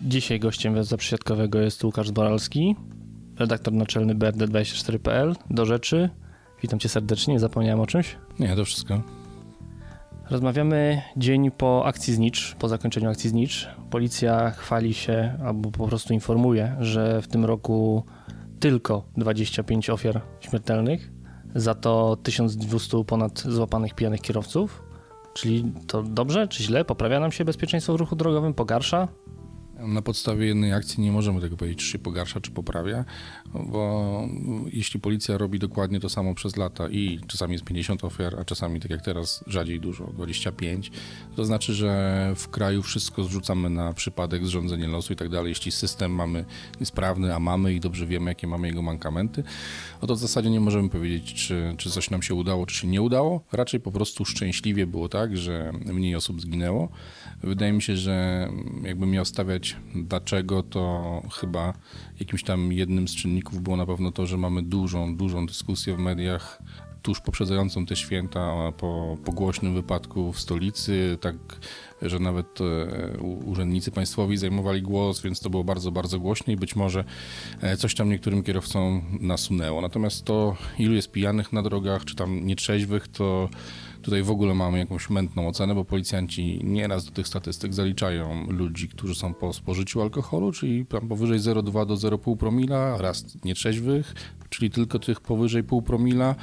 Dzisiaj gościem Węza Przysiadkowego jest Łukasz Zboralski, redaktor naczelny BRD24.pl. Do rzeczy. Witam cię serdecznie, nie zapomniałem o czymś? Nie, to wszystko. Rozmawiamy dzień po akcji Znicz, po zakończeniu akcji Znicz. Policja chwali się, albo po prostu informuje, że w tym roku tylko 25 ofiar śmiertelnych, za to 1200 ponad złapanych pijanych kierowców. Czyli to dobrze, czy źle? Poprawia nam się bezpieczeństwo w ruchu drogowym? Pogarsza? Na podstawie jednej akcji nie możemy tego powiedzieć, czy się pogarsza, czy poprawia, bo jeśli policja robi dokładnie to samo przez lata i czasami jest 50 ofiar, a czasami, tak jak teraz, rzadziej dużo, 25, to znaczy, że w kraju wszystko zrzucamy na przypadek, zrządzenie losu i tak dalej. Jeśli system mamy sprawny, a mamy i dobrze wiemy, jakie mamy jego mankamenty, no to w zasadzie nie możemy powiedzieć, czy, czy coś nam się udało, czy się nie udało. Raczej po prostu szczęśliwie było tak, że mniej osób zginęło. Wydaje mi się, że jakbym miał stawiać dlaczego, to chyba jakimś tam jednym z czynników było na pewno to, że mamy dużą, dużą dyskusję w mediach tuż poprzedzającą te święta po, po głośnym wypadku w stolicy, tak, że nawet e, urzędnicy państwowi zajmowali głos, więc to było bardzo, bardzo głośne i być może e, coś tam niektórym kierowcom nasunęło. Natomiast to, ilu jest pijanych na drogach, czy tam nietrzeźwych, to Tutaj w ogóle mamy jakąś mętną ocenę, bo policjanci nieraz do tych statystyk zaliczają ludzi, którzy są po spożyciu alkoholu, czyli tam powyżej 0,2 do 0,5 promila, raz nietrzeźwych, czyli tylko tych powyżej pół promila.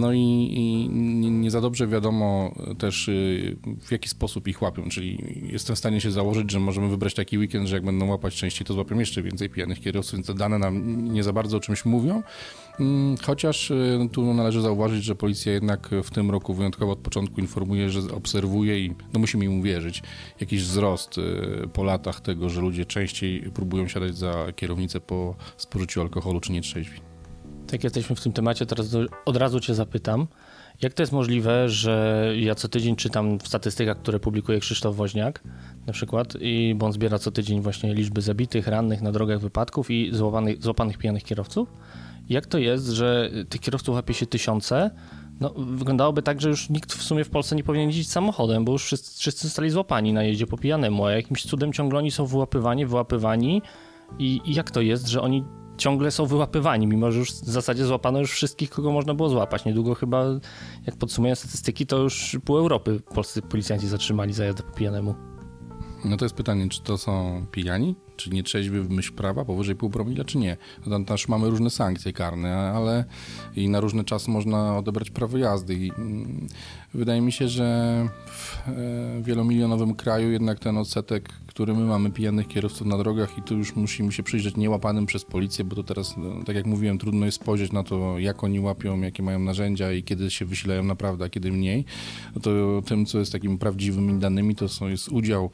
No i, i, nie za dobrze wiadomo też y, w jaki sposób ich łapią, czyli jestem w stanie się założyć, że możemy wybrać taki weekend, że jak będą łapać częściej, to złapią jeszcze więcej pijanych kierowców, więc te dane nam nie za bardzo o czymś mówią. Mm, chociaż y, tu należy zauważyć, że policja jednak w tym roku wyjątkowo od początku informuje, że obserwuje i no musimy im uwierzyć, jakiś wzrost y, po latach tego, że ludzie częściej próbują siadać za kierownicę po spożyciu alkoholu czy nietrzeźwi. Tak jesteśmy w tym temacie, teraz od razu cię zapytam, jak to jest możliwe, że ja co tydzień czytam w statystykach, które publikuje Krzysztof Woźniak na przykład, i bo on zbiera co tydzień właśnie liczby zabitych, rannych na drogach wypadków i złapanych, złapanych pijanych kierowców, jak to jest, że tych kierowców łapie się tysiące? No, wyglądałoby tak, że już nikt w sumie w Polsce nie powinien jeździć samochodem, bo już wszyscy, wszyscy zostali złapani na jeździe po pijanemu, a jakimś cudem ciągle oni są wyłapywani, wyłapywani i, i jak to jest, że oni ciągle są wyłapywani, mimo że już w zasadzie złapano już wszystkich, kogo można było złapać. Niedługo chyba, jak podsumuję statystyki, to już pół Europy polscy policjanci zatrzymali za jazdę po pijanemu. No to jest pytanie, czy to są pijani, czy nie trzeźwy w myśl prawa, powyżej pół promila, czy nie. No tam też mamy różne sankcje karne, ale i na różny czas można odebrać prawo jazdy. I mm, wydaje mi się, że w e, wielomilionowym kraju jednak ten odsetek, który my mamy pijanych kierowców na drogach i tu już musimy się przyjrzeć niełapanym przez policję, bo to teraz, no, tak jak mówiłem, trudno jest spojrzeć na to, jak oni łapią, jakie mają narzędzia i kiedy się wysilają naprawdę, a kiedy mniej. No to tym, co jest takimi prawdziwymi danymi, to są, jest udział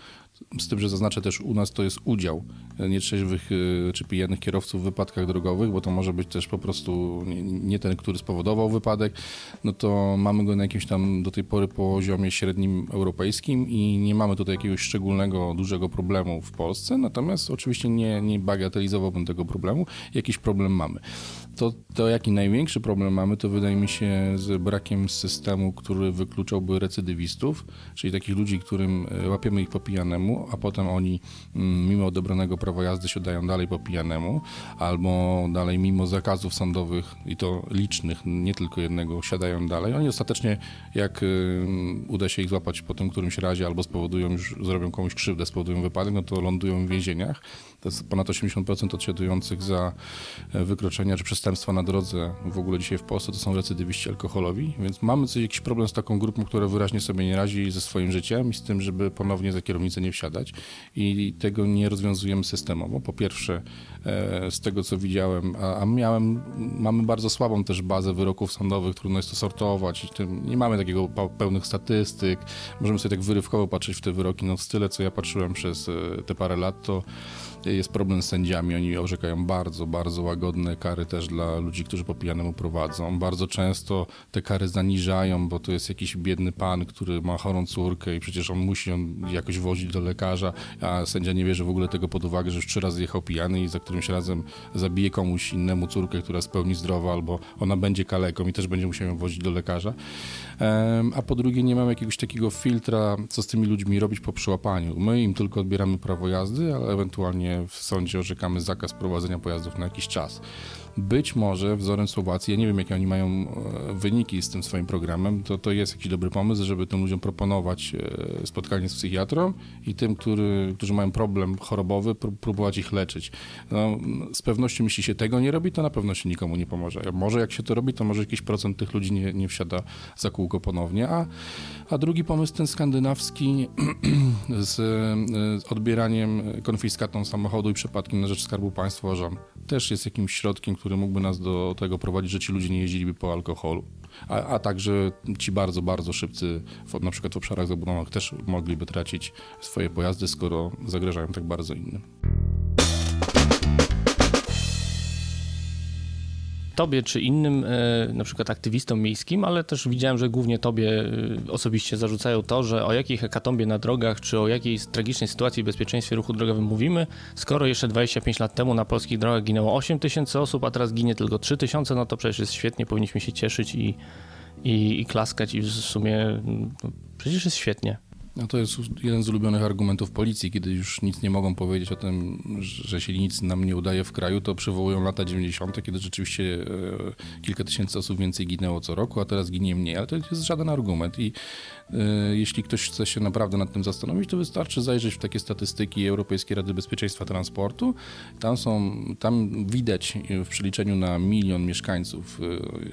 z tym, że zaznaczę też u nas to jest udział nietrzeźwych y, czy pijanych kierowców w wypadkach drogowych, bo to może być też po prostu nie ten, który spowodował wypadek, no to mamy go na jakimś tam do tej pory poziomie średnim europejskim i nie mamy tutaj jakiegoś szczególnego, dużego problemu w Polsce, natomiast oczywiście nie, nie bagatelizowałbym tego problemu, jakiś problem mamy. To, to jaki największy problem mamy, to wydaje mi się z brakiem systemu, który wykluczałby recydywistów, czyli takich ludzi, którym e, łapiemy ich po pijanemu, a potem oni mm, mimo odebranego prawa jazdy siadają dalej po pijanemu, albo dalej mimo zakazów sądowych i to licznych, nie tylko jednego, siadają dalej. Oni ostatecznie, jak y, uda się ich złapać po tym którymś razie, albo spowodują już, zrobią komuś krzywdę, spowodują wypadek, no to lądują w więzieniach. To jest ponad 80% odsiadujących za e, wykroczenia czy przestępstwa na drodze w ogóle dzisiaj w Polsce to są recydywiści alkoholowi, więc mamy coś, jakiś problem z taką grupą, która wyraźnie sobie nie radzi ze swoim życiem i z tym, żeby ponownie za kierownicę nie wsiadać i tego nie rozwiązujemy systemowo. Po pierwsze, e, z tego co widziałem, a, miałem, mamy bardzo słabą też bazę wyroków sądowych, trudno jest to sortować, nie mamy takiego pełnych statystyk, możemy sobie tak wyrywkowo patrzeć w te wyroki, no w style co ja patrzyłem przez e, te parę lat, to Jest problem z sędziami, oni orzekają bardzo, bardzo łagodne kary też dla ludzi, którzy po pijanemu prowadzą. Bardzo często te kary zaniżają, bo to jest jakiś biedny pan, który ma chorą córkę i przecież on musi ją jakoś wozić do lekarza, a sędzia nie bierze w ogóle tego pod uwagę, że już trzy razy jechał pijany i za którymś razem zabije komuś innemu córkę, która jest w pełni zdrowa, albo ona będzie kaleką i też będzie musiał ją wozić do lekarza. A po drugie nie mamy jakiegoś takiego filtra, co z tymi ludźmi robić po przyłapaniu. My im tylko odbieramy prawo jazdy, ale ewentualnie w sądzie orzekamy zakaz prowadzenia pojazdów na jakiś czas. Być może wzorem Słowacji, ja nie wiem jakie oni mają e, wyniki z tym swoim programem, to, to jest jakiś dobry pomysł, żeby tym ludziom proponować e, spotkanie z psychiatrą i tym, który, którzy mają problem chorobowy, pró- próbować ich leczyć. No, z pewnością jeśli się tego nie robi, to na pewno się nikomu nie pomoże. Może jak się to robi, to może jakiś procent tych ludzi nie, nie wsiada za kółko ponownie. A, a drugi pomysł, ten skandynawski z, e, z odbieraniem, konfiskatą samochodu i przepadkiem na rzecz Skarbu Państwa uważam, też jest jakimś środkiem, który mógłby nas do tego prowadzić, że ci ludzie nie jeździliby po alkoholu. A, a także ci bardzo, bardzo szybcy, w, na przykład w obszarach zabudowanych, też mogliby tracić swoje pojazdy, skoro zagrażają tak bardzo innym. Tobie czy innym, e, na przykład aktywistom miejskim, ale też widziałem, że głównie Tobie e, osobiście zarzucają to, że o jakiej hekatombie na drogach, czy o jakiej tragicznej sytuacji w bezpieczeństwie ruchu drogowym mówimy, skoro jeszcze 25 lat temu na polskich drogach ginęło 8 tysięcy osób, a teraz ginie tylko 3 tysiące, no to przecież jest świetnie, powinniśmy się cieszyć i, i, i klaskać i w sumie no, przecież jest świetnie. No to jest jeden z ulubionych argumentów policji, kiedy już nic nie mogą powiedzieć o tym, że jeśli nic nam nie udaje w kraju, to przywołują lata 90., kiedy rzeczywiście e, kilka tysięcy osób więcej ginęło co roku, a teraz ginie mniej, ale to jest żaden argument i e, jeśli ktoś chce się naprawdę nad tym zastanowić, to wystarczy zajrzeć w takie statystyki Europejskiej Rady Bezpieczeństwa Transportu. Tam są, tam widać w przeliczeniu na milion mieszkańców e,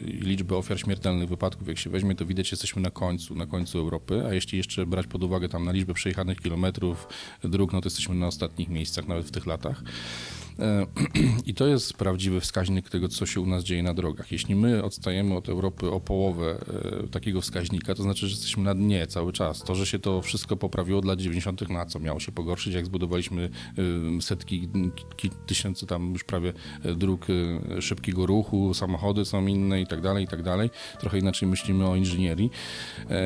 liczbę ofiar śmiertelnych wypadków, jak się weźmie, to widać, że jesteśmy na końcu, na końcu Europy, a jeśli jeszcze brać pod uwagę tam na liczbę przejechanych kilometrów dróg, no to jesteśmy na ostatnich miejscach nawet w tych latach. E, I to jest prawdziwy wskaźnik tego, co się u nas dzieje na drogach. Jeśli my odstajemy od Europy o połowę e, takiego wskaźnika, to znaczy, że jesteśmy na dnie cały czas. To, że się to wszystko poprawiło od lat 90., na co miało się pogorszyć, jak zbudowaliśmy e, setki ki- tysięcy tam już prawie dróg szybkiego ruchu, samochody są inne i tak dalej, i tak dalej. Trochę inaczej myślimy o inżynierii.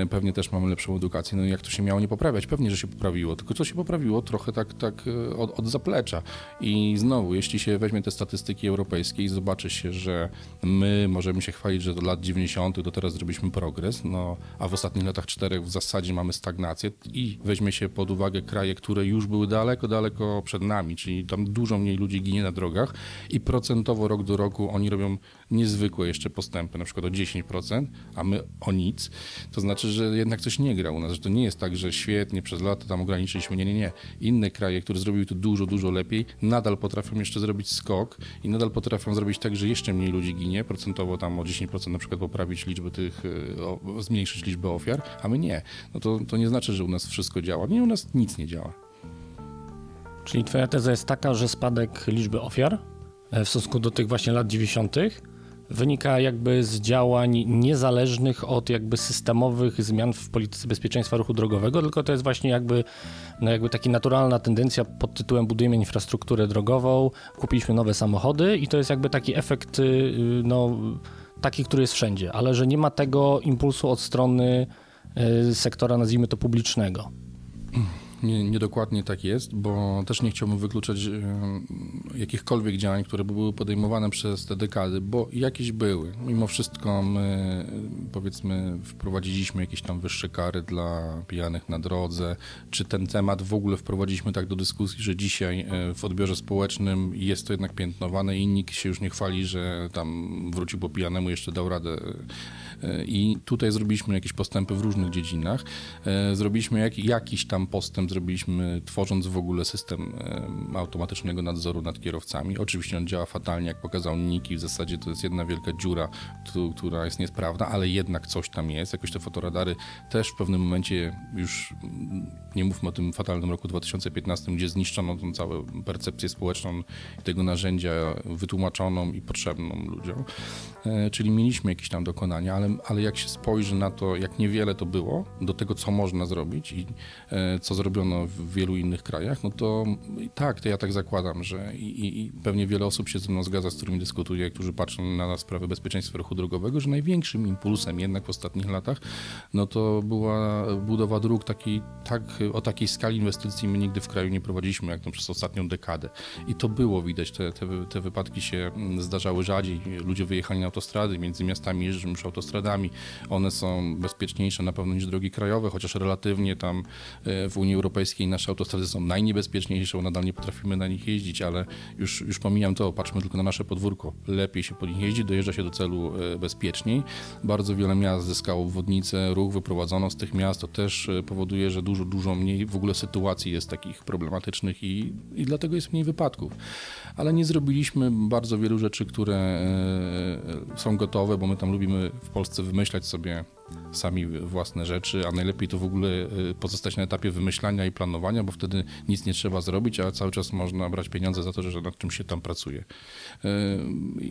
Pewnie też mamy lepszą edukację. No i jak to się miało nie poprawiać? Pewnie, że się poprawiło, tylko co się poprawiło trochę tak, tak od, od zaplecza. I znowu, jeśli się weźmie te statystyki europejskie i zobaczy się, że my możemy się chwalić, że do lat 90. do teraz zrobiliśmy progres, no, a w ostatnich latach czterech w zasadzie mamy stagnację i weźmie się pod uwagę kraje, które już były daleko, daleko przed nami, czyli tam dużo mniej ludzi ginie na drogach i procentowo rok do roku oni robią niezwykłe jeszcze postępy, na przykład o 10%, a my o nic, to znaczy, że jednak coś nie gra u nas, że to nie jest tak, że świetnie przez lata tam ograniczyliśmy, nie, nie, nie. Inne kraje, które zrobiły to dużo, dużo lepiej, nadal potrafią jeszcze zrobić skok i nadal potrafią zrobić tak, że jeszcze mniej ludzi ginie, procentowo tam o 10% na przykład poprawić liczbę tych, y, o, zmniejszyć liczbę ofiar, a my nie. No to, to nie znaczy, że u nas wszystko działa. Nie, u nas nic nie działa. Czyli twoja teza jest taka, że spadek liczby ofiar e, w stosunku do tych właśnie lat 90. wynika jakby z działań niezależnych od jakby systemowych zmian w polityce bezpieczeństwa ruchu drogowego, tylko to jest właśnie jakby, no jakby taka naturalna tendencja pod tytułem budujemy infrastrukturę drogową, kupiliśmy nowe samochody i to jest jakby taki efekt, y, no taki, który jest wszędzie, ale że nie ma tego impulsu od strony y, sektora, nazwijmy to publicznego. Nie, niedokładnie tak jest, bo też nie chciałbym wykluczać jakichkolwiek działań, które by były podejmowane przez te dekady, bo jakieś były. Mimo wszystko my, powiedzmy, wprowadziliśmy jakieś tam wyższe kary dla pijanych na drodze, czy ten temat w ogóle wprowadziliśmy tak do dyskusji, że dzisiaj e, w odbiorze społecznym jest to jednak piętnowane i nikt się już nie chwali, że tam wrócił po pijanemu, jeszcze dał radę i tutaj zrobiliśmy jakieś postępy w różnych dziedzinach. E, Zrobiliśmy jak, jakiś tam postęp, zrobiliśmy tworząc w ogóle system automatycznego nadzoru nad kierowcami. Oczywiście on działa fatalnie, jak pokazał Niki, w zasadzie to jest jedna wielka dziura, która jest niesprawna, ale jednak coś tam jest. Jakoś te fotoradary też w pewnym momencie już, mm, nie mówmy o tym fatalnym roku 2015, gdzie zniszczono tą całą percepcję społeczną tego narzędzia wytłumaczoną i potrzebną ludziom. E, Czyli mieliśmy jakieś tam dokonania, ale, ale jak się spojrzy na to, jak niewiele to było, do tego, co można zrobić i e, co zrobiono w wielu innych krajach, no to tak, to ja tak zakładam, że i, i, pewnie wiele osób się ze mną zgadza, z którymi dyskutuję, którzy patrzą na sprawę bezpieczeństwa ruchu drogowego, że największym impulsem jednak w ostatnich latach, no to była budowa dróg takiej, tak, o takiej skali inwestycji my nigdy w kraju nie prowadziliśmy, jak to przez ostatnią dekadę. I to było widać, te, te, te wypadki się zdarzały rzadziej, ludzie wyjechali na autostrady, między miastami jeżdżą już one są bezpieczniejsze na pewno niż drogi krajowe, chociaż relatywnie tam e, w Unii Europejskiej nasze autostrady są najniebezpieczniejsze, nadal nie potrafimy na nich jeździć, ale już, już pomijam to, patrzmy tylko na nasze podwórko. Lepiej się po nich jeździ, dojeżdża się do celu e, bezpieczniej. Bardzo wiele miast zyskało obwodnice, ruch wyprowadzono z tych miast, to też e, powoduje, że dużo, dużo mniej w ogóle sytuacji jest takich problematycznych i, i dlatego jest mniej wypadków. Ale nie zrobiliśmy bardzo wielu rzeczy, które są gotowe, bo my tam lubimy w Polsce wymyślać sobie sami własne rzeczy, a najlepiej to w ogóle y, pozostać na etapie wymyślania i planowania, bo wtedy nic nie trzeba zrobić, a cały czas można brać pieniądze za to, że nad czym się tam pracuje. Y,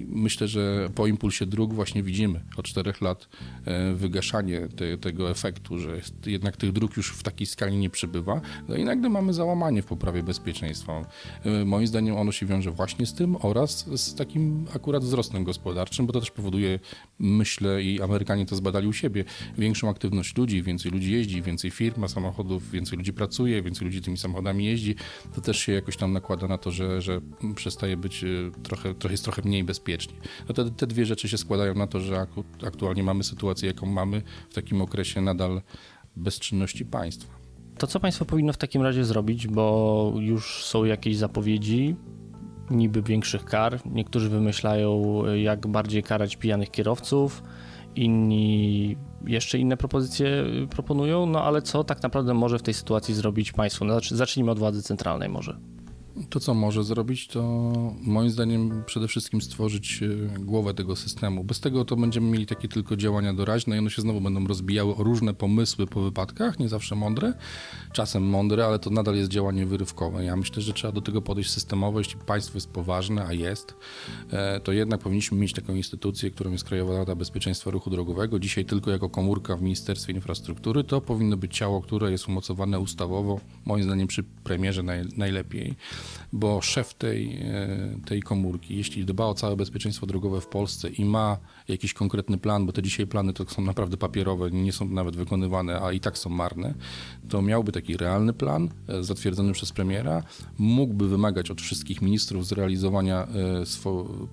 myślę, że po impulsie dróg właśnie widzimy od czterech lat y, wygaszanie te, tego efektu, że jednak tych dróg już w takiej skali nie przybywa, no i nagle mamy załamanie w poprawie bezpieczeństwa. Moim zdaniem ono się wiąże właśnie z tym oraz z takim akurat wzrostem gospodarczym, bo to też powoduje, myślę, i Amerykanie to zbadali u siebie, większą aktywność ludzi, więcej ludzi jeździ, więcej firm ma samochodów, więcej ludzi pracuje, więcej ludzi tymi samochodami jeździ, to też się jakoś tam nakłada na to, że, że przestaje być y, trochę, trochę jest trochę mniej bezpiecznie. No te, te dwie rzeczy się składają na to, że aktualnie mamy sytuację, jaką mamy w takim okresie nadal bezczynności państwa. To co państwo powinno w takim razie zrobić, bo już są jakieś zapowiedzi, niby większych kar. Niektórzy wymyślają, jak bardziej karać pijanych kierowców, inni jeszcze inne propozycje proponują, no ale co tak naprawdę może w tej sytuacji zrobić państwo? No, zacznijmy od władzy centralnej może. To, co może zrobić, to moim zdaniem przede wszystkim stworzyć e, głowę tego systemu. Bez tego to będziemy mieli takie tylko działania doraźne i one się znowu będą rozbijały o różne pomysły po wypadkach, nie zawsze mądre, czasem mądre, ale to nadal jest działanie wyrywkowe. Ja myślę, że trzeba do tego podejść systemowo. Jeśli państwo jest poważne, a jest, e, to jednak powinniśmy mieć taką instytucję, którą jest Krajowa Rada Bezpieczeństwa Ruchu Drogowego. Dzisiaj tylko jako komórka w Ministerstwie Infrastruktury. To powinno być ciało, które jest umocowane ustawowo, moim zdaniem przy premierze naj, najlepiej bo szef tej, e, tej komórki, jeśli dba o całe bezpieczeństwo drogowe w Polsce i ma jakiś konkretny plan, bo te dzisiaj plany to są naprawdę papierowe, nie są nawet wykonywane, a i tak są marne, to miałby taki realny plan e, zatwierdzony przez premiera, mógłby wymagać od wszystkich ministrów zrealizowania e,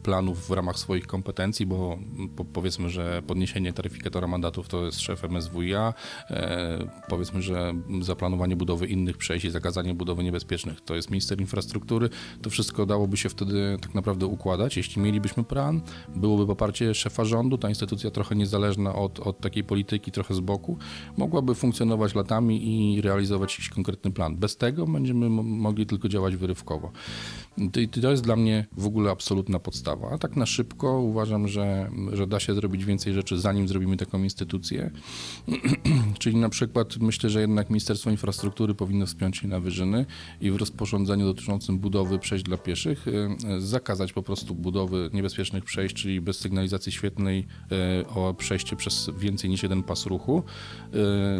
planów w ramach swoich kompetencji, bo powiedzmy, że podniesienie taryfikatora mandatów to jest szef MSWiA, powiedzmy, że zaplanowanie budowy innych przejść i zakazanie budowy niebezpiecznych to jest minister infrastruktury, to wszystko dałoby się wtedy tak naprawdę układać. Jeśli mielibyśmy plan, byłoby poparcie szefa rządu, ta instytucja trochę niezależna od, od takiej polityki, trochę z boku, mogłaby funkcjonować latami i realizować jakiś konkretny plan. Bez tego będziemy mogli tylko działać wyrywkowo. I to jest dla mnie w ogóle absolutna podstawa. A tak na szybko uważam, że, że da się zrobić więcej rzeczy, zanim zrobimy taką instytucję. Czyli na przykład myślę, że jednak Ministerstwo Infrastruktury powinno wspiąć się na wyżyny i w rozporządzeniu dotyczącym budowy przejść dla pieszych y, zakazać po prostu budowy niebezpiecznych przejść, czyli bez sygnalizacji świetnej y, o przejście przez więcej niż jeden pas ruchu.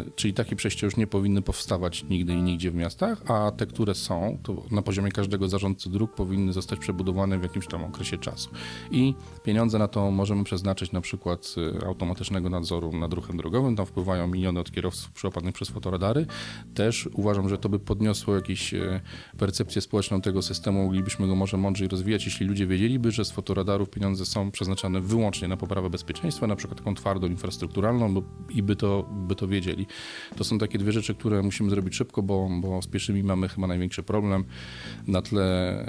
Y, czyli takie przejścia już nie powinny powstawać nigdy i nigdzie w miastach, a te, które są, to na poziomie każdego zarządcy dróg powinny zostać przebudowane w jakimś tam okresie czasu. I pieniądze na to możemy przeznaczyć na przykład automatycznego nadzoru nad ruchem drogowym. Tam wpływają miliony od kierowców przyłapanych przez fotoradary. Też uważam, że to by podniosło jakąś y, percepcję społeczną tego systemu. Moglibyśmy go może mądrzej rozwijać, jeśli ludzie wiedzieliby, że z fotoradarów pieniądze są przeznaczane wyłącznie na poprawę bezpieczeństwa, na przykład taką twardą infrastrukturalną i by to, by to wiedzieli. To są takie dwie rzeczy, które musimy zrobić szybko, bo, bo z pieszymi mamy chyba największy problem. Na tle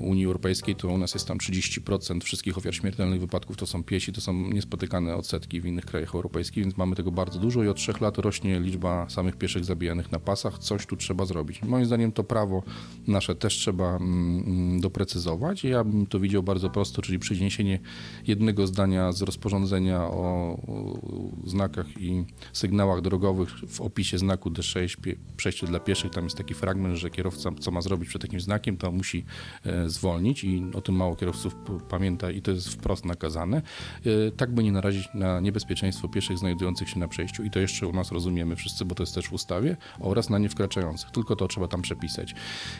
Unii Europejskiej, to u nas jest tam 30% wszystkich ofiar śmiertelnych wypadków to są piesi, to są niespotykane odsetki w innych krajach europejskich, więc mamy tego bardzo dużo i od trzech lat rośnie liczba samych pieszych zabijanych na pasach. Coś tu trzeba zrobić. Moim zdaniem to prawo nasze też też trzeba mm, doprecyzować. Ja bym to widział bardzo prosto, czyli przeniesienie jednego zdania z rozporządzenia o, o znakach i sygnałach drogowych w opisie znaku D6 przejście dla pieszych. Tam jest taki fragment, że kierowca co ma zrobić przed takim znakiem, to musi e, zwolnić i o tym mało kierowców pamięta i to jest wprost nakazane. E, tak by nie narazić na niebezpieczeństwo pieszych znajdujących się na przejściu i to jeszcze u nas rozumiemy wszyscy, bo to jest też w ustawie oraz na niewkraczających. Tylko to trzeba tam przepisać.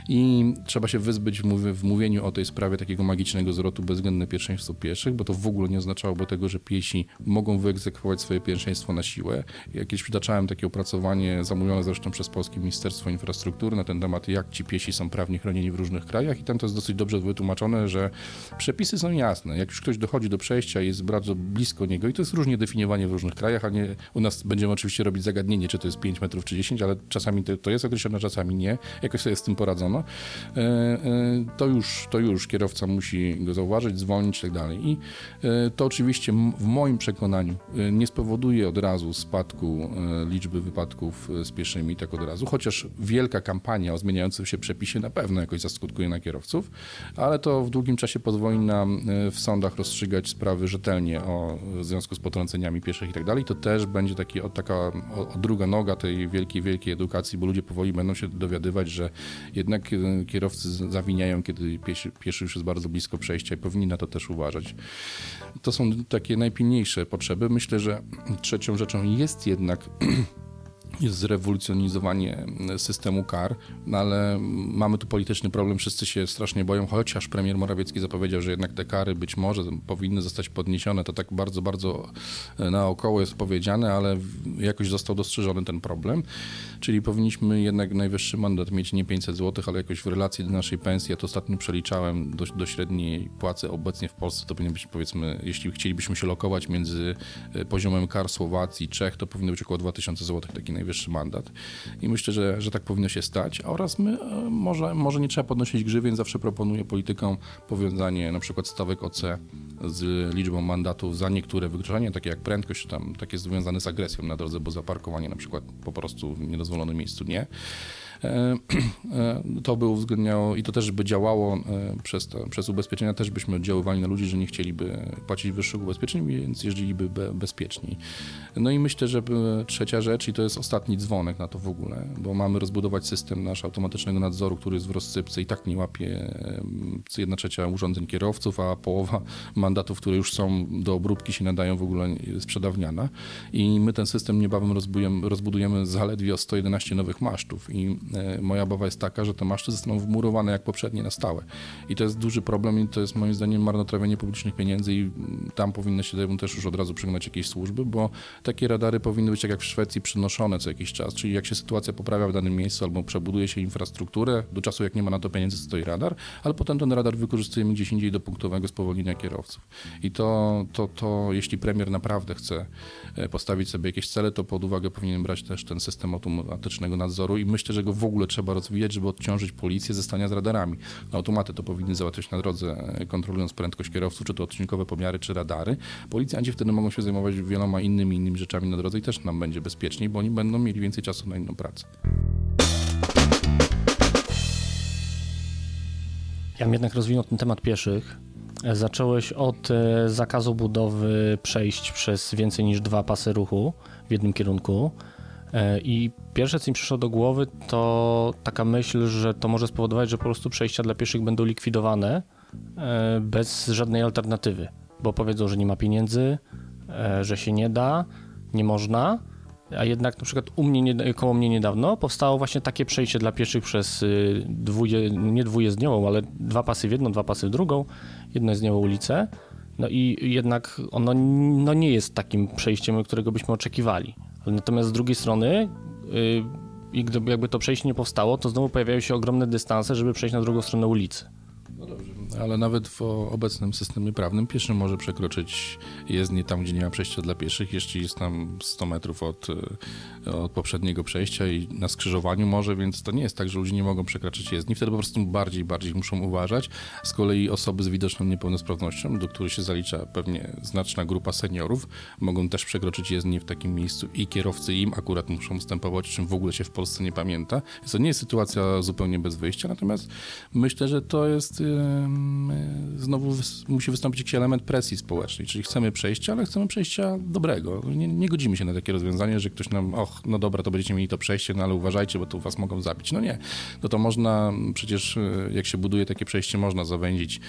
I trzeba się wyzbyć w mówieniu o tej sprawie takiego magicznego zwrotu bezwzględne pierwszeństwo pieszych, bo to w ogóle nie oznaczałoby tego, że piesi mogą wyegzekwować swoje pierwszeństwo na siłę. Jakieś przytaczałem takie opracowanie zamówione zresztą przez Polskie Ministerstwo Infrastruktury na ten temat, jak ci piesi są prawnie chronieni w różnych krajach i tam to jest dosyć dobrze wytłumaczone, że przepisy są jasne. Jak już ktoś dochodzi do przejścia i jest bardzo blisko niego i to jest różnie definiowanie w różnych krajach, a nie u nas będziemy oczywiście robić zagadnienie, czy to jest 5 metrów czy 10, ale czasami to, to jest określone, czasami nie. Jakoś sobie z tym poradzono. E, e, to już, to już kierowca musi go zauważyć, zwolnić i tak e, to oczywiście w moim przekonaniu nie spowoduje od razu spadku liczby wypadków z pieszymi, tak od razu, chociaż wielka kampania o zmieniającym się przepisie na pewno jakoś zaskutkuje na kierowców, ale to w długim czasie pozwoli nam w sądach rozstrzygać sprawy rzetelnie o w związku z potrąceniami pieszych i tak. To też będzie taki, taka o, druga noga tej wielkiej, wielkiej edukacji, bo ludzie powoli będą się dowiadywać, że jednak kierowcy zawiniają, kiedy pieszy, pieszy już jest bardzo blisko przejścia i powinni na to też uważać. To są takie najpilniejsze potrzeby. Myślę, że trzecią rzeczą jest jednak jest zrewolucjonizowanie systemu kar, no ale mamy tu polityczny problem, wszyscy się strasznie boją, chociaż premier Morawiecki zapowiedział, że jednak te kary być może powinny zostać podniesione, to tak bardzo, bardzo e, naokoło jest powiedziane, ale jakoś został dostrzeżony ten problem, czyli powinniśmy jednak najwyższy mandat mieć nie 500 zł, ale jakoś w relacji do naszej pensji, ja to ostatnio przeliczałem do, do średniej płacy obecnie w Polsce, to powinno być powiedzmy, jeśli chcielibyśmy się lokować między e, poziomem kar Słowacji, Czech, to powinno być około 2000 zł taki najwyższy najwyższy mandat. I myślę, że, że tak powinno się stać. Oraz my, e, może, może nie trzeba podnosić grzywien, zawsze proponuję politykom powiązanie na przykład stawek OC z liczbą mandatów za niektóre wykroczenia, takie jak prędkość, tam takie związane z agresją na drodze, bo zaparkowanie na przykład po prostu w niedozwolonym miejscu nie. E, e, to by uwzględniało i to też by działało e, przez, to, przez ubezpieczenia, też byśmy oddziaływali na ludzi, że nie chcieliby płacić wyższych ubezpieczeń, więc jeździliby bezpieczniej. No i myślę, że trzecia rzecz, i to jest ostatni dzwonek na to w ogóle, bo mamy rozbudować system nasz automatycznego nadzoru, który jest w rozsypce i tak nie łapie jedna trzecia urządzeń kierowców, a połowa mandatów, które już są do obróbki się nadają w ogóle sprzedawniana. I my ten system niebawem rozbudujemy, rozbudujemy zaledwie o 111 nowych masztów i moja obawa jest taka, że te maszty zostaną wmurowane jak poprzednie na stałe. I to jest duży problem i to jest moim zdaniem marnotrawienie publicznych pieniędzy i tam powinny się też już od razu przyglądać jakieś służby, bo takie radary powinny być tak jak w Szwecji przynoszone co jakiś czas, czyli jak się sytuacja poprawia w danym miejscu albo przebuduje się infrastrukturę, do czasu jak nie ma na to pieniędzy stoi radar, ale potem ten radar wykorzystujemy gdzieś indziej do punktowego spowolnienia kierowców. I to, to, to jeśli premier naprawdę chce e, postawić sobie jakieś cele, to pod uwagę powinien brać też ten system automatycznego nadzoru i myślę, że go w ogóle trzeba rozwijać, żeby odciążyć policję ze stania z radarami. Automaty to powinny załatwiać na drodze, e, kontrolując prędkość kierowców, czy to odcinkowe pomiary, czy radary. Policjanci wtedy mogą się zajmować wieloma innymi, innymi rzeczami na drodze i też nam będzie bezpieczniej, bo oni będą mieli więcej czasu na inną pracę. Ja bym jednak rozwinął ten temat pieszych. E, zacząłeś od e, zakazu budowy przejść przez więcej niż dwa pasy ruchu w jednym kierunku. E, I pierwsze, co mi przyszło do głowy, to taka myśl, że to może spowodować, że po prostu przejścia dla pieszych będą likwidowane e, bez żadnej alternatywy, bo powiedzą, że nie ma pieniędzy, e, że się nie da, nie można, a jednak na przykład u mnie, koło mnie niedawno powstało właśnie takie przejście dla pieszych przez y, dwuje, nie dwujezdniową, ale dwa pasy w jedną, dwa pasy w drugą, jedno ulicę. No i jednak ono no nie jest takim przejściem, którego byśmy oczekiwali. Natomiast z drugiej strony, yy, i gdyby jakby to przejście nie powstało, to znowu pojawiają się ogromne dystanse, żeby przejść na drugą stronę ulicy. No dobrze. Ale nawet w obecnym systemie prawnym pieszy może przekroczyć jezdnię tam, gdzie nie ma przejścia dla pieszych, jeśli jest tam 100 metrów od, od poprzedniego przejścia i na skrzyżowaniu może, więc to nie jest tak, że ludzie nie mogą przekraczać jezdni, wtedy po prostu bardziej, bardziej muszą uważać. Z kolei osoby z widoczną niepełnosprawnością, do których się zalicza pewnie znaczna grupa seniorów, mogą też przekroczyć jezdnię w takim miejscu i kierowcy im akurat muszą ustępować, czym w ogóle się w Polsce nie pamięta. Więc to nie jest sytuacja zupełnie bez wyjścia, natomiast myślę, że to jest znowu wys musi wystąpić jakiś element presji społecznej, czyli chcemy przejścia, ale chcemy przejścia dobrego. Nie, nie, godzimy się na takie rozwiązanie, że ktoś nam, och, no dobra, to będziecie mieli to przejście, no ale uważajcie, bo tu was mogą zabić. No nie, no to można, przecież y, jak się buduje takie przejście, można zawęzić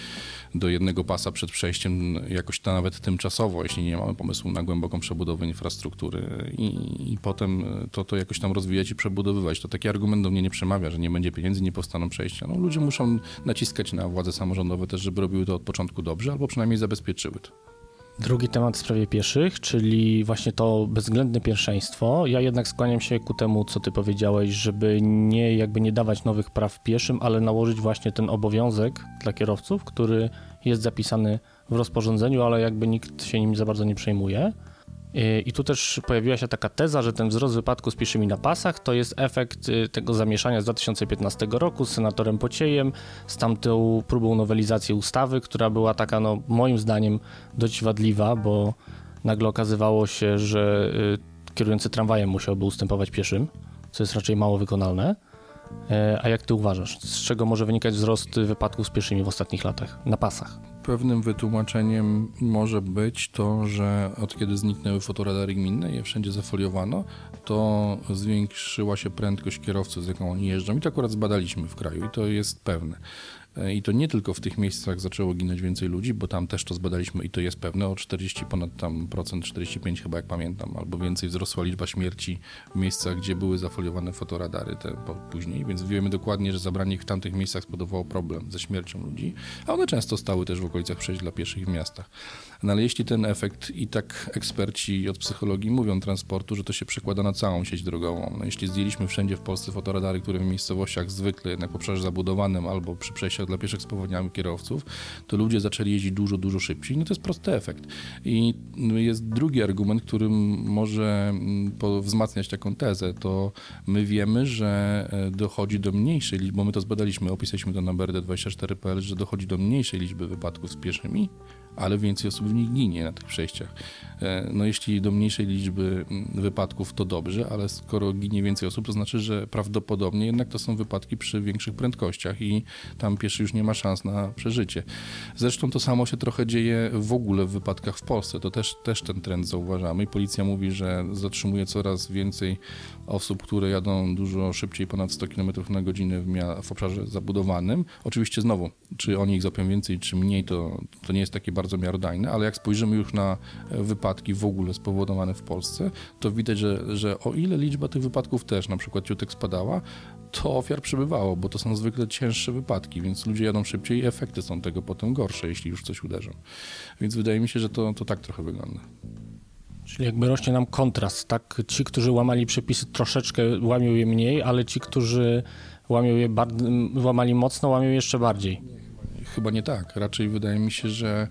do jednego pasa przed przejściem jakoś to nawet tymczasowo, jeśli nie mamy pomysłu na głęboką przebudowę infrastruktury i, i potem to, to jakoś tam rozwijać i przebudowywać. To taki argument do mnie nie przemawia, że nie będzie pieniędzy, nie powstaną przejścia. No, ludzie muszą naciskać na władze samorządowe też, żeby robiły to od początku dobrze, albo przynajmniej zabezpieczyły to. Drugi temat w sprawie pieszych, czyli właśnie to bezwzględne pierwszeństwo. Ja jednak skłaniam się ku temu, co ty powiedziałeś, żeby nie jakby nie dawać nowych praw pieszym, ale nałożyć właśnie ten obowiązek dla kierowców, który jest zapisany w rozporządzeniu, ale jakby nikt się nim za bardzo nie przejmuje. I tu też pojawiła się taka teza, że ten wzrost wypadków z pieszymi na pasach to jest efekt y, tego zamieszania z 2015 roku z senatorem Pociejem, z tamtą próbą nowelizacji ustawy, która była taka, no, moim zdaniem, dość wadliwa, bo nagle okazywało się, że y, kierujący tramwajem musiałby ustępować pieszym, co jest raczej mało wykonalne. E, a jak ty uważasz, z czego może wynikać wzrost wypadków z pieszymi w ostatnich latach na pasach? Pewnym wytłumaczeniem może być to, że od kiedy zniknęły fotoradary gminne, je wszędzie zafoliowano, to zwiększyła się prędkość kierowców, z jaką oni jeżdżą. I to akurat zbadaliśmy w kraju i to jest pewne. I to nie tylko w tych miejscach zaczęło ginąć więcej ludzi, bo tam też to zbadaliśmy i to jest pewne, o 40 ponad tam procent, 45 chyba jak pamiętam, albo więcej wzrosła liczba śmierci w miejscach, gdzie były zafoliowane fotoradary te później, więc wiemy dokładnie, że zabranie ich w tamtych miejscach spowodowało problem ze śmiercią ludzi, a one często stały też w okolicach przejść dla pieszych w miastach. No ale jeśli ten efekt i tak eksperci od psychologii mówią transportu, że to się przekłada na całą sieć drogową. No jeśli zdjęliśmy wszędzie w Polsce fotoradary, które w miejscowościach zwykle jednak po obszarze zabudowanym albo przy przejściach dla pieszych spowolniały kierowców, to ludzie zaczęli jeździć dużo, dużo szybciej. No to jest prosty efekt. I jest drugi argument, który może mm, wzmacniać taką tezę, to my wiemy, że e, dochodzi do mniejszej liczby, bo my to zbadaliśmy, opisaliśmy to na BRD24.pl, że dochodzi do mniejszej liczby wypadków z pieszymi, ale więcej osób w nich ginie na tych przejściach. E, no jeśli do mniejszej liczby mm, wypadków to dobrze, ale skoro ginie więcej osób, to znaczy, że prawdopodobnie jednak to są wypadki przy większych prędkościach i tam pieszy już nie ma szans na przeżycie. Zresztą to samo się trochę dzieje w ogóle w wypadkach w Polsce. To też, też ten trend zauważamy i policja mówi, że zatrzymuje coraz więcej osób, które jadą dużo szybciej, ponad 100 km na godzinę w, w obszarze zabudowanym. Oczywiście znowu, czy oni ich zapią więcej, czy mniej, to, to nie jest takie bardzo miarodajne, ale jak spojrzymy już na e, wypadki w ogóle spowodowane w Polsce, to widać, że, że o ile liczba tych wypadków też na przykład ciutek spadała, to ofiar przybywało, bo to są zwykle cięższe wypadki, więc ludzie jadą szybciej i efekty są tego potem gorsze, jeśli już coś uderzą. Więc wydaje mi się, że to, to tak trochę wygląda. Czyli jakby rośnie nam kontrast, tak? Ci, którzy łamali przepisy, troszeczkę łamią je mniej, ale ci, którzy łamią je łamali mocno, łamią jeszcze bardziej. Chyba nie tak. Raczej wydaje mi się, że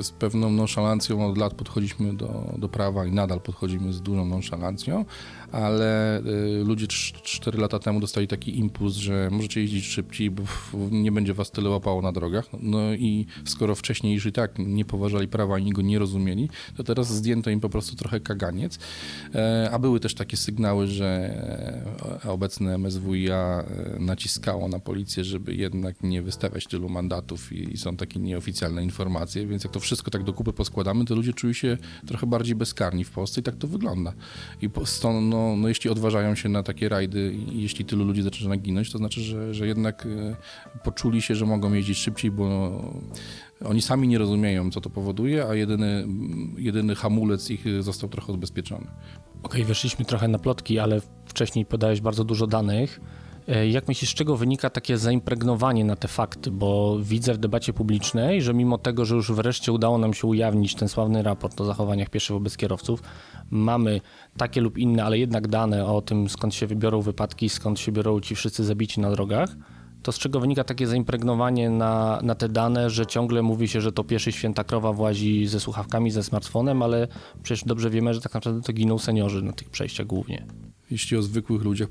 z pewną nonszalancją od lat podchodziliśmy do, do prawa i nadal podchodzimy z dużą nonszalancją, ale y, ludzie 4 lata temu dostali taki impuls, że możecie jeździć szybciej, bo nie będzie was tyle łapało na drogach. No i skoro wcześniej już i tak nie poważali prawa ani go nie rozumieli, to teraz zdjęto im po prostu trochę kaganiec. E, a były też takie sygnały, że e, obecne MSWiA e, naciskało na policję, żeby jednak nie wystawiać tylu mandatów i są takie nieoficjalne informacje, więc jak to wszystko tak do kupy poskładamy, to ludzie czują się trochę bardziej bezkarni w Polsce i tak to wygląda. I stąd, no, no, jeśli odważają się na takie rajdy jeśli tylu ludzi zaczyna ginąć, to znaczy, że, że jednak e, poczuli się, że mogą jeździć szybciej, bo oni sami nie rozumieją, co to powoduje, a jedyny, jedyny hamulec ich został trochę odbezpieczony. Okej, okay, weszliśmy trochę na plotki, ale wcześniej podałeś bardzo dużo danych. E, jak myślisz, z czego wynika takie zaimpregnowanie na te fakty? Bo widzę w debacie publicznej, że mimo tego, że już wreszcie udało nam się ujawnić ten sławny raport o zachowaniach pieszych wobec kierowców, mamy takie lub inne, ale jednak dane o tym, skąd się wybiorą wypadki, skąd się biorą ci wszyscy zabici na drogach, to z czego wynika takie zaimpregnowanie na, na te dane, że ciągle mówi się, że to pieszy święta krowa włazi ze słuchawkami, ze smartfonem, ale przecież dobrze wiemy, że tak naprawdę to giną seniorzy na tych przejściach głównie. Jeśli o zwykłych ludziach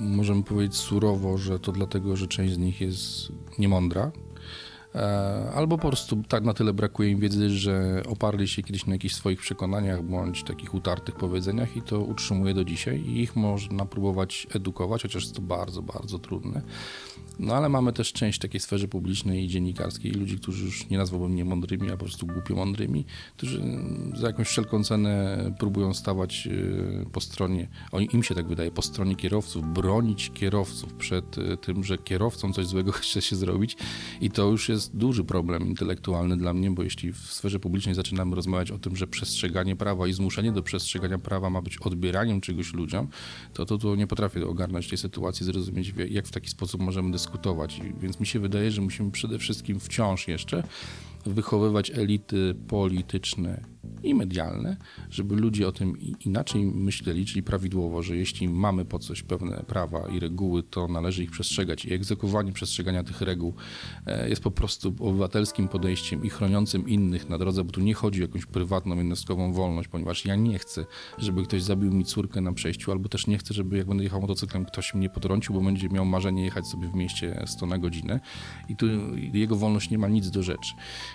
możemy powiedzieć surowo, że to dlatego, że część z nich jest niemądra, albo po prostu tak na tyle brakuje im wiedzy, że oparli się kiedyś na jakichś swoich przekonaniach bądź takich utartych powiedzeniach i to utrzymuje do dzisiaj i ich można próbować edukować, chociaż jest to bardzo, bardzo trudne. No ale mamy też część takiej sferze publicznej i dziennikarskiej ludzi, którzy już nie nazwałbym nie mądrymi, a po prostu głupio mądrymi, którzy za jakąś wszelką cenę próbują stawać e, po stronie, im się tak wydaje, po stronie kierowców, bronić kierowców przed e, tym, że kierowcom coś złego chce się zrobić i to już jest jest duży problem intelektualny dla mnie, bo jeśli w sferze publicznej zaczynamy rozmawiać o tym, że przestrzeganie prawa i zmuszenie do przestrzegania prawa ma być odbieraniem czegoś ludziom, to to, to nie potrafię ogarnąć tej sytuacji, zrozumieć, jak w taki sposób możemy dyskutować. Więc mi się wydaje, że musimy przede wszystkim wciąż jeszcze wychowywać elity polityczne i medialne, żeby ludzie o tym inaczej myśleli, czyli prawidłowo, że jeśli mamy po coś pewne prawa i reguły, to należy ich przestrzegać i egzekwowanie przestrzegania tych reguł e, jest po prostu obywatelskim podejściem i chroniącym innych na drodze, bo tu nie chodzi o jakąś prywatną, jednostkową wolność, ponieważ ja nie chcę, żeby ktoś zabił mi córkę na przejściu, albo też nie chcę, żeby jak będę jechał motocyklem, ktoś mnie potrącił, bo będzie miał marzenie jechać sobie w mieście 100 na godzinę i tu jego wolność nie ma nic do rzeczy.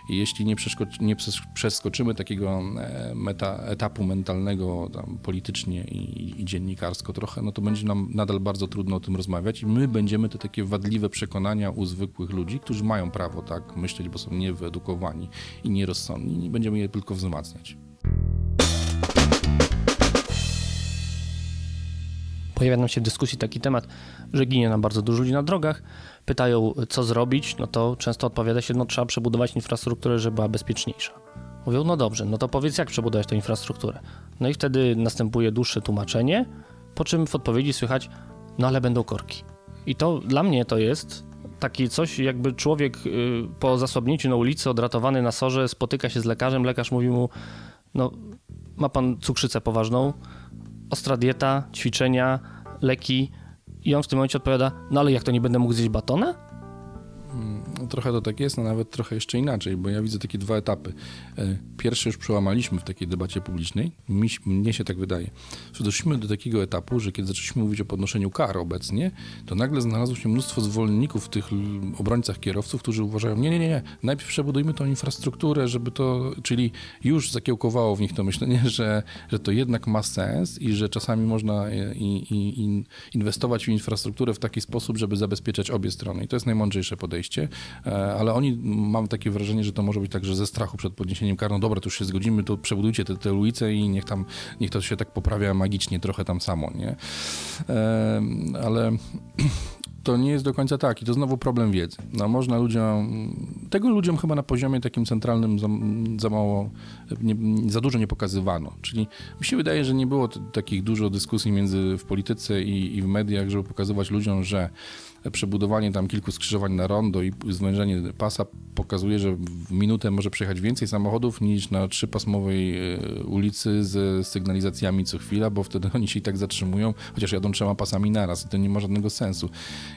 I jeśli nie, nie przeskoczymy takiego meta, etapu mentalnego politycznie i, i, dziennikarsko trochę, no to będzie nam nadal bardzo trudno o tym rozmawiać i my będziemy te takie wadliwe przekonania u zwykłych ludzi, którzy mają prawo tak myśleć, bo są niewyedukowani i nierozsądni i będziemy je tylko wzmacniać. Pojawia nam się w dyskusji taki temat, że ginie nam bardzo dużo ludzi na drogach, pytają, co zrobić, no to często odpowiada się, no trzeba przebudować infrastrukturę, żeby była bezpieczniejsza. Mówią, no dobrze, no to powiedz, jak przebudować tę infrastrukturę. No i wtedy następuje dłuższe tłumaczenie, po czym w odpowiedzi słychać, no ale będą korki. I to dla mnie to jest taki coś, jakby człowiek y, po zasłabnięciu na ulicy, odratowany na sorze, spotyka się z lekarzem, lekarz mówi mu, no ma pan cukrzycę poważną, ostra dieta, ćwiczenia, leki, i on w tym momencie odpowiada, no ale jak to nie będę mógł zjeść batona? No, trochę to tak jest, no nawet trochę jeszcze inaczej, bo ja widzę takie dwa etapy. E, pierwszy już przełamaliśmy w takiej debacie publicznej, Mi, mnie się tak wydaje. Że doszliśmy do takiego etapu, że kiedy zaczęliśmy mówić o podnoszeniu kar obecnie, to nagle znalazło się mnóstwo zwolenników w tych obrońcach kierowców, którzy uważają, nie, nie, nie, nie, najpierw przebudujmy tą infrastrukturę, żeby to, czyli już zakiełkowało w nich to myślenie, że, że to jednak ma sens i że czasami można e, i, i, inwestować w infrastrukturę w taki sposób, żeby zabezpieczać obie strony. I to jest najmądrzejsze podejście. E, ale oni, mam takie wrażenie, że to może być tak, że ze strachu przed podniesieniem kar, no dobra, to już się zgodzimy, to przebudujcie te, te ulice i niech tam, niech to się tak poprawia magicznie trochę tam samo, nie? E, ale to nie jest do końca tak i to znowu problem wiedzy. No można ludziom, tego ludziom chyba na poziomie takim centralnym za, za mało, nie, za dużo nie pokazywano. Czyli mi się wydaje, że nie było takich dużo dyskusji między w polityce i, i w mediach, żeby pokazywać ludziom, że przebudowanie tam kilku skrzyżowań na rondo i zwężenie pasa pokazuje, że w minutę może przejechać więcej samochodów niż na trzypasmowej e, ulicy z sygnalizacjami co chwila, bo wtedy oni się i tak zatrzymują, chociaż jadą trzema pasami naraz i to nie ma żadnego sensu.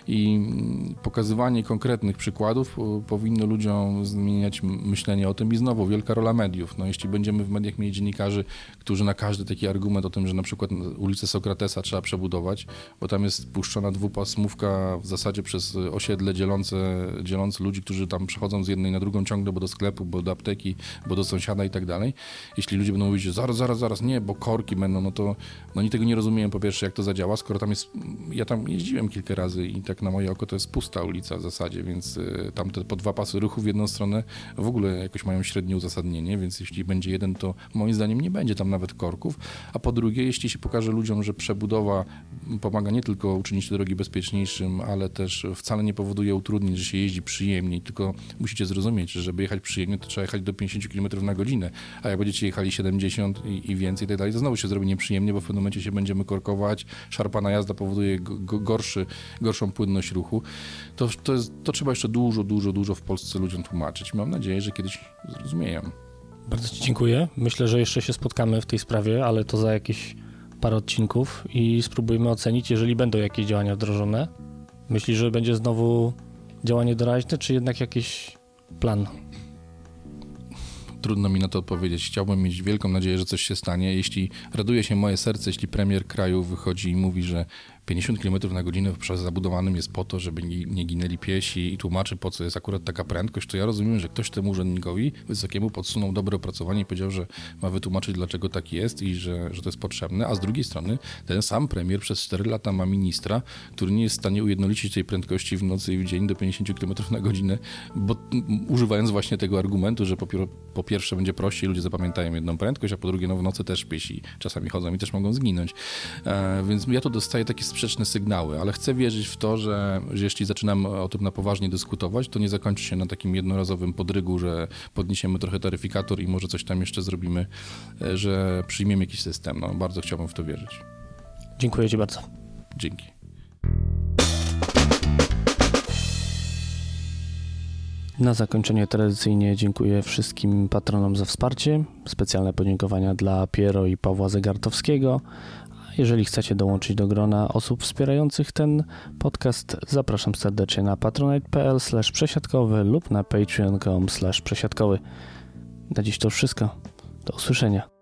I mm, pokazywanie konkretnych przykładów powinno ludziom zmieniać myślenie o tym i znowu wielka rola mediów. No, jeśli będziemy w mediach mieli dziennikarzy, którzy na każdy taki argument o tym, że na przykład ulicę Sokratesa trzeba przebudować, bo tam jest puszczona dwupasmówka w zasadzie przez osiedle dzielące, dzielące ludzi, którzy tam przechodzą z jednej na drugą ciągle, bo do sklepu, bo do apteki, bo do sąsiada i tak dalej. Jeśli ludzie będą mówić, że zaraz, zaraz, zaraz, nie, bo korki będą, no to no oni tego nie rozumieją po pierwsze, jak to zadziała, skoro tam jest, ja tam jeździłem kilka razy i tak na moje oko to jest pusta ulica w zasadzie, więc y, tam te po dwa pasy ruchu w jedną stronę w ogóle jakoś mają średnie uzasadnienie, więc jeśli będzie jeden, to moim zdaniem nie będzie tam nawet korków, a po drugie, jeśli się pokaże ludziom, że przebudowa pomaga nie tylko uczynić te drogi bezpieczniejszym, ale też wcale nie powoduje utrudnień, że się jeździ przyjemniej, tylko musicie zrozumieć, że żeby jechać przyjemnie, to trzeba jechać do 50 km na godzinę, a jak będziecie jechali 70 i, i więcej i tak dalej, to znowu się zrobi nieprzyjemnie, bo w pewnym momencie się będziemy korkować, szarpana jazda powoduje gorszy, gorszą płynność ruchu. To, to, jest, to trzeba jeszcze dużo, dużo, dużo w Polsce ludziom tłumaczyć. Mam nadzieję, że kiedyś zrozumieją. Bardzo Ci dziękuję. Myślę, że jeszcze się spotkamy w tej sprawie, ale to za jakieś parę odcinków i spróbujmy ocenić, jeżeli będą jakieś działania wdrożone. Myślisz, że będzie znowu działanie doraźne, czy jednak jakiś plan? Trudno mi na to odpowiedzieć. Chciałbym mieć wielką nadzieję, że coś się stanie. Jeśli raduje się moje serce, jeśli premier kraju wychodzi i mówi, że 50 km na godzinę w obszarze zabudowanym jest po to, żeby nie, ginęli piesi i tłumaczy, po co jest akurat taka prędkość, to ja rozumiem, że ktoś temu urzędnikowi wysokiemu podsunął dobre opracowanie i powiedział, że ma wytłumaczyć, dlaczego tak jest i że, że to jest potrzebne, a z drugiej strony ten sam premier przez 4 lata ma ministra, który nie jest w stanie ujednolicić tej prędkości w nocy i w dzień do 50 km na godzinę, bo używając właśnie tego argumentu, że po, po pierwsze będzie prościej, ludzie zapamiętają jedną prędkość, a po drugie no w nocy też piesi czasami chodzą i też mogą zginąć. E, więc ja tu dostaję takie sprzeczne sygnały, ale chcę wierzyć w to, że, że jeśli zaczynam o tym na poważnie dyskutować, to nie zakończy się na takim jednorazowym podrygu, że podniesiemy trochę taryfikator i może coś tam jeszcze zrobimy, e, że przyjmiemy jakiś system. No, bardzo chciałbym w to wierzyć. Dziękuję Ci bardzo. Dzięki. Na zakończenie tradycyjnie dziękuję wszystkim patronom za wsparcie. Specjalne podziękowania dla Piero i Pawła Zegartowskiego, jeżeli chcecie dołączyć do grona osób wspierających ten podcast, zapraszam serdecznie na patronite.pl przesiadkowy lub na patreon.com przesiadkowy. Na dziś to wszystko. Do usłyszenia.